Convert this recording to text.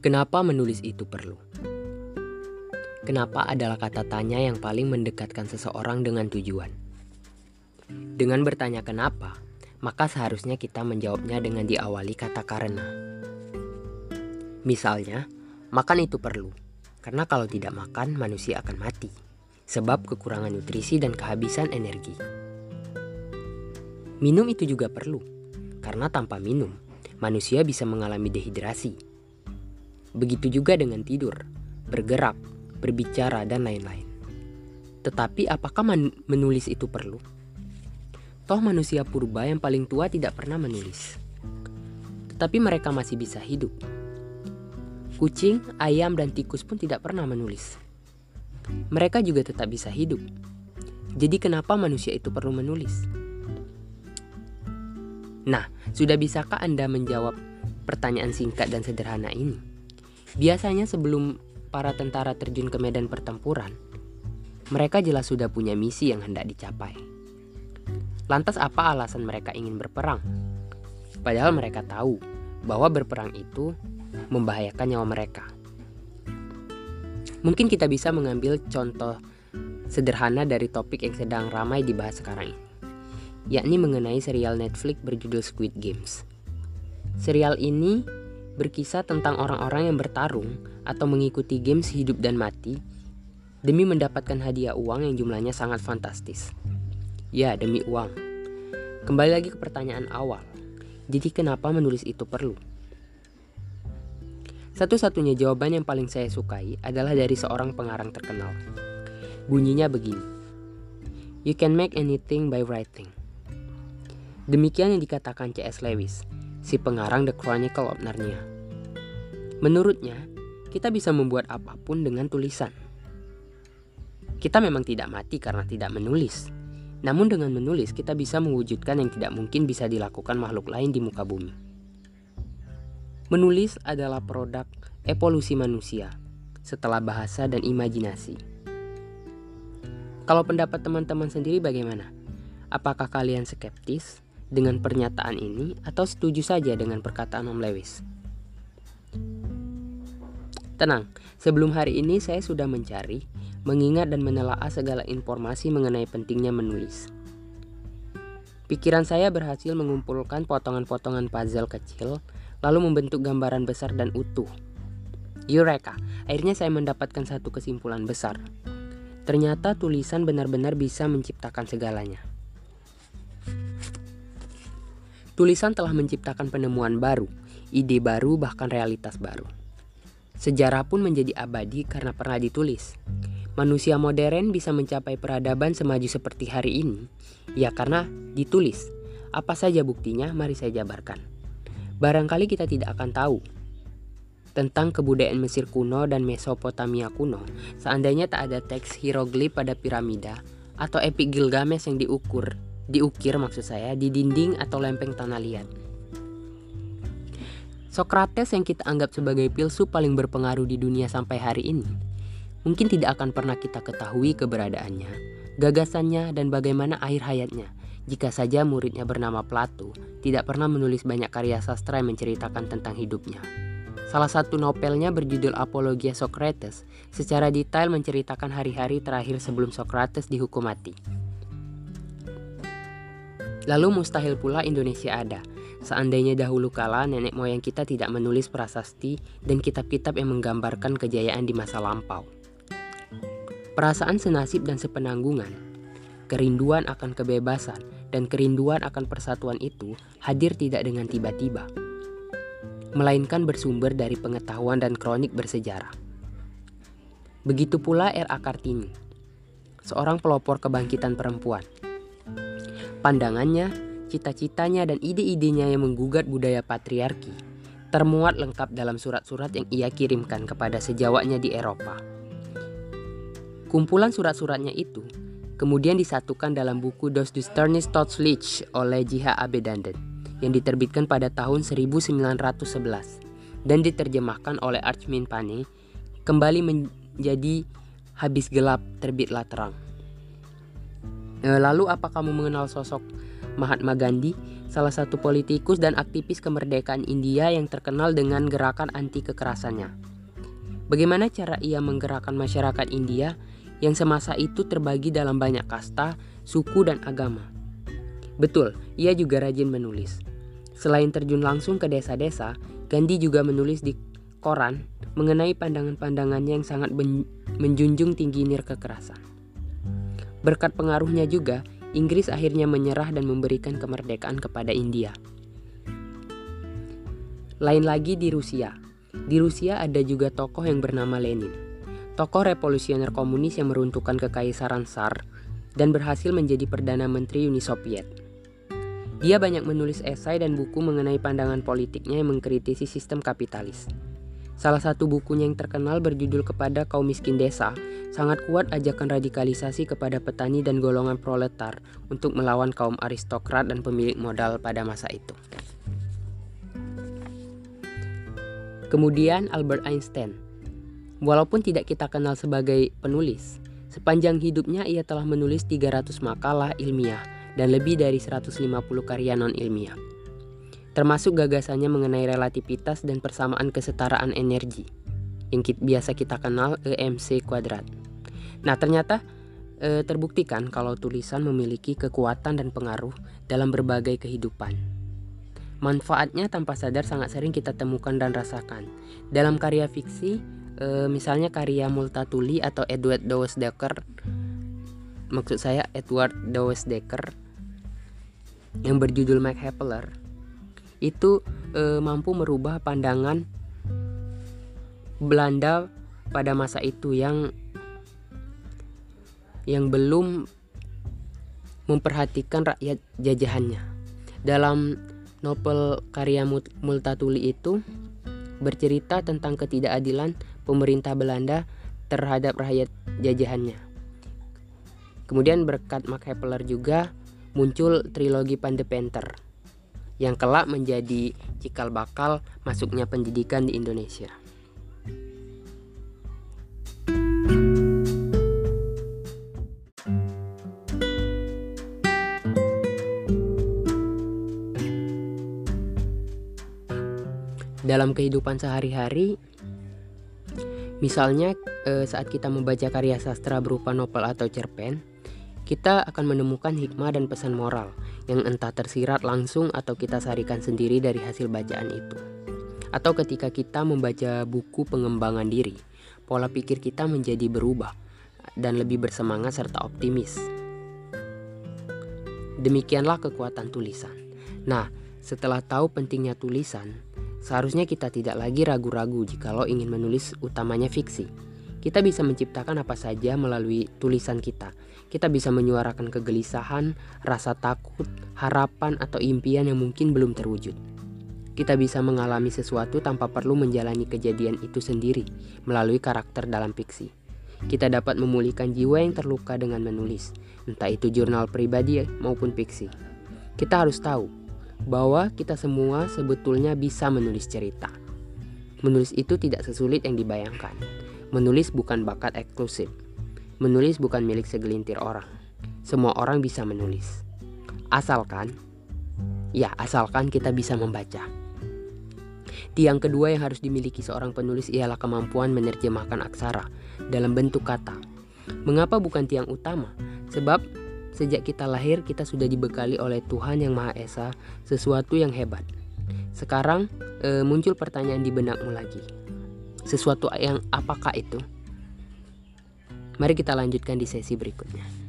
Kenapa menulis itu perlu? Kenapa adalah kata tanya yang paling mendekatkan seseorang dengan tujuan? Dengan bertanya kenapa, maka seharusnya kita menjawabnya dengan diawali kata karena. Misalnya, makan itu perlu, karena kalau tidak makan manusia akan mati, sebab kekurangan nutrisi dan kehabisan energi. Minum itu juga perlu, karena tanpa minum, manusia bisa mengalami dehidrasi Begitu juga dengan tidur, bergerak, berbicara, dan lain-lain. Tetapi apakah menulis itu perlu? Toh manusia purba yang paling tua tidak pernah menulis. Tetapi mereka masih bisa hidup. Kucing, ayam, dan tikus pun tidak pernah menulis. Mereka juga tetap bisa hidup. Jadi kenapa manusia itu perlu menulis? Nah, sudah bisakah Anda menjawab pertanyaan singkat dan sederhana ini? Biasanya sebelum para tentara terjun ke medan pertempuran, mereka jelas sudah punya misi yang hendak dicapai. Lantas apa alasan mereka ingin berperang? Padahal mereka tahu bahwa berperang itu membahayakan nyawa mereka. Mungkin kita bisa mengambil contoh sederhana dari topik yang sedang ramai dibahas sekarang ini, yakni mengenai serial Netflix berjudul Squid Games. Serial ini berkisah tentang orang-orang yang bertarung atau mengikuti games hidup dan mati demi mendapatkan hadiah uang yang jumlahnya sangat fantastis. Ya, demi uang. Kembali lagi ke pertanyaan awal. Jadi kenapa menulis itu perlu? Satu-satunya jawaban yang paling saya sukai adalah dari seorang pengarang terkenal. Bunyinya begini. You can make anything by writing. Demikian yang dikatakan C.S. Lewis, si pengarang The Chronicle of Narnia. Menurutnya, kita bisa membuat apa pun dengan tulisan. Kita memang tidak mati karena tidak menulis. Namun dengan menulis kita bisa mewujudkan yang tidak mungkin bisa dilakukan makhluk lain di muka bumi. Menulis adalah produk evolusi manusia setelah bahasa dan imajinasi. Kalau pendapat teman-teman sendiri bagaimana? Apakah kalian skeptis dengan pernyataan ini atau setuju saja dengan perkataan Om Lewis? Tenang, sebelum hari ini saya sudah mencari, mengingat dan menelaah segala informasi mengenai pentingnya menulis. Pikiran saya berhasil mengumpulkan potongan-potongan puzzle kecil, lalu membentuk gambaran besar dan utuh. Eureka! Akhirnya saya mendapatkan satu kesimpulan besar. Ternyata tulisan benar-benar bisa menciptakan segalanya. Tulisan telah menciptakan penemuan baru, ide baru, bahkan realitas baru. Sejarah pun menjadi abadi karena pernah ditulis. Manusia modern bisa mencapai peradaban semaju seperti hari ini, ya karena ditulis. Apa saja buktinya? Mari saya jabarkan. Barangkali kita tidak akan tahu tentang kebudayaan Mesir kuno dan Mesopotamia kuno seandainya tak ada teks hieroglif pada piramida atau epik Gilgamesh yang diukur, diukir maksud saya di dinding atau lempeng tanah liat. Sokrates yang kita anggap sebagai filsuf paling berpengaruh di dunia sampai hari ini, mungkin tidak akan pernah kita ketahui keberadaannya, gagasannya, dan bagaimana akhir hayatnya. Jika saja muridnya bernama Plato tidak pernah menulis banyak karya sastra yang menceritakan tentang hidupnya. Salah satu novelnya berjudul Apologia Socrates secara detail menceritakan hari-hari terakhir sebelum Socrates dihukum mati. Lalu mustahil pula Indonesia ada, Seandainya dahulu kala nenek moyang kita tidak menulis prasasti dan kitab-kitab yang menggambarkan kejayaan di masa lampau. Perasaan senasib dan sepenanggungan, kerinduan akan kebebasan, dan kerinduan akan persatuan itu hadir tidak dengan tiba-tiba, melainkan bersumber dari pengetahuan dan kronik bersejarah. Begitu pula R.A. Kartini, seorang pelopor kebangkitan perempuan. Pandangannya cita-citanya dan ide-idenya yang menggugat budaya patriarki termuat lengkap dalam surat-surat yang ia kirimkan kepada sejawatnya di Eropa. Kumpulan surat-suratnya itu kemudian disatukan dalam buku Dos Dusternis Totslich oleh J.H. Abedanden yang diterbitkan pada tahun 1911 dan diterjemahkan oleh Archmin Pane kembali menjadi Habis Gelap Terbitlah Terang. E, lalu apa kamu mengenal sosok Mahatma Gandhi, salah satu politikus dan aktivis kemerdekaan India yang terkenal dengan gerakan anti kekerasannya? Bagaimana cara ia menggerakkan masyarakat India yang semasa itu terbagi dalam banyak kasta, suku, dan agama? Betul, ia juga rajin menulis. Selain terjun langsung ke desa-desa, Gandhi juga menulis di koran mengenai pandangan-pandangannya yang sangat menjunjung tinggi nir kekerasan. Berkat pengaruhnya juga, Inggris akhirnya menyerah dan memberikan kemerdekaan kepada India. Lain lagi di Rusia. Di Rusia ada juga tokoh yang bernama Lenin. Tokoh revolusioner komunis yang meruntuhkan kekaisaran Tsar dan berhasil menjadi Perdana Menteri Uni Soviet. Dia banyak menulis esai dan buku mengenai pandangan politiknya yang mengkritisi sistem kapitalis. Salah satu bukunya yang terkenal berjudul Kepada Kaum Miskin Desa sangat kuat ajakan radikalisasi kepada petani dan golongan proletar untuk melawan kaum aristokrat dan pemilik modal pada masa itu. Kemudian Albert Einstein. Walaupun tidak kita kenal sebagai penulis, sepanjang hidupnya ia telah menulis 300 makalah ilmiah dan lebih dari 150 karya non-ilmiah. Termasuk gagasannya mengenai relativitas dan persamaan kesetaraan energi yang biasa kita kenal EMC kuadrat. Nah, ternyata e, terbuktikan kalau tulisan memiliki kekuatan dan pengaruh dalam berbagai kehidupan. Manfaatnya tanpa sadar sangat sering kita temukan dan rasakan. Dalam karya fiksi, e, misalnya karya Multatuli atau Edward Dawes Dekker, maksud saya Edward Dawes Dekker yang berjudul Mac Happeler, itu e, mampu merubah pandangan Belanda pada masa itu yang yang belum memperhatikan rakyat jajahannya. Dalam novel karya Multatuli itu bercerita tentang ketidakadilan pemerintah Belanda terhadap rakyat jajahannya. Kemudian berkat Mark Hepler juga muncul trilogi Pandepenter yang kelak menjadi cikal bakal masuknya pendidikan di Indonesia. dalam kehidupan sehari-hari misalnya eh, saat kita membaca karya sastra berupa novel atau cerpen kita akan menemukan hikmah dan pesan moral yang entah tersirat langsung atau kita sarikan sendiri dari hasil bacaan itu. Atau ketika kita membaca buku pengembangan diri pola pikir kita menjadi berubah dan lebih bersemangat serta optimis. Demikianlah kekuatan tulisan. Nah setelah tahu pentingnya tulisan Seharusnya kita tidak lagi ragu-ragu jikalau ingin menulis utamanya fiksi. Kita bisa menciptakan apa saja melalui tulisan kita. Kita bisa menyuarakan kegelisahan, rasa takut, harapan, atau impian yang mungkin belum terwujud. Kita bisa mengalami sesuatu tanpa perlu menjalani kejadian itu sendiri melalui karakter dalam fiksi. Kita dapat memulihkan jiwa yang terluka dengan menulis, entah itu jurnal pribadi maupun fiksi. Kita harus tahu bahwa kita semua sebetulnya bisa menulis cerita. Menulis itu tidak sesulit yang dibayangkan. Menulis bukan bakat eksklusif. Menulis bukan milik segelintir orang. Semua orang bisa menulis. Asalkan, ya asalkan kita bisa membaca. Tiang kedua yang harus dimiliki seorang penulis ialah kemampuan menerjemahkan aksara dalam bentuk kata. Mengapa bukan tiang utama? Sebab Sejak kita lahir, kita sudah dibekali oleh Tuhan Yang Maha Esa sesuatu yang hebat. Sekarang e, muncul pertanyaan di benakmu lagi. Sesuatu yang apakah itu? Mari kita lanjutkan di sesi berikutnya.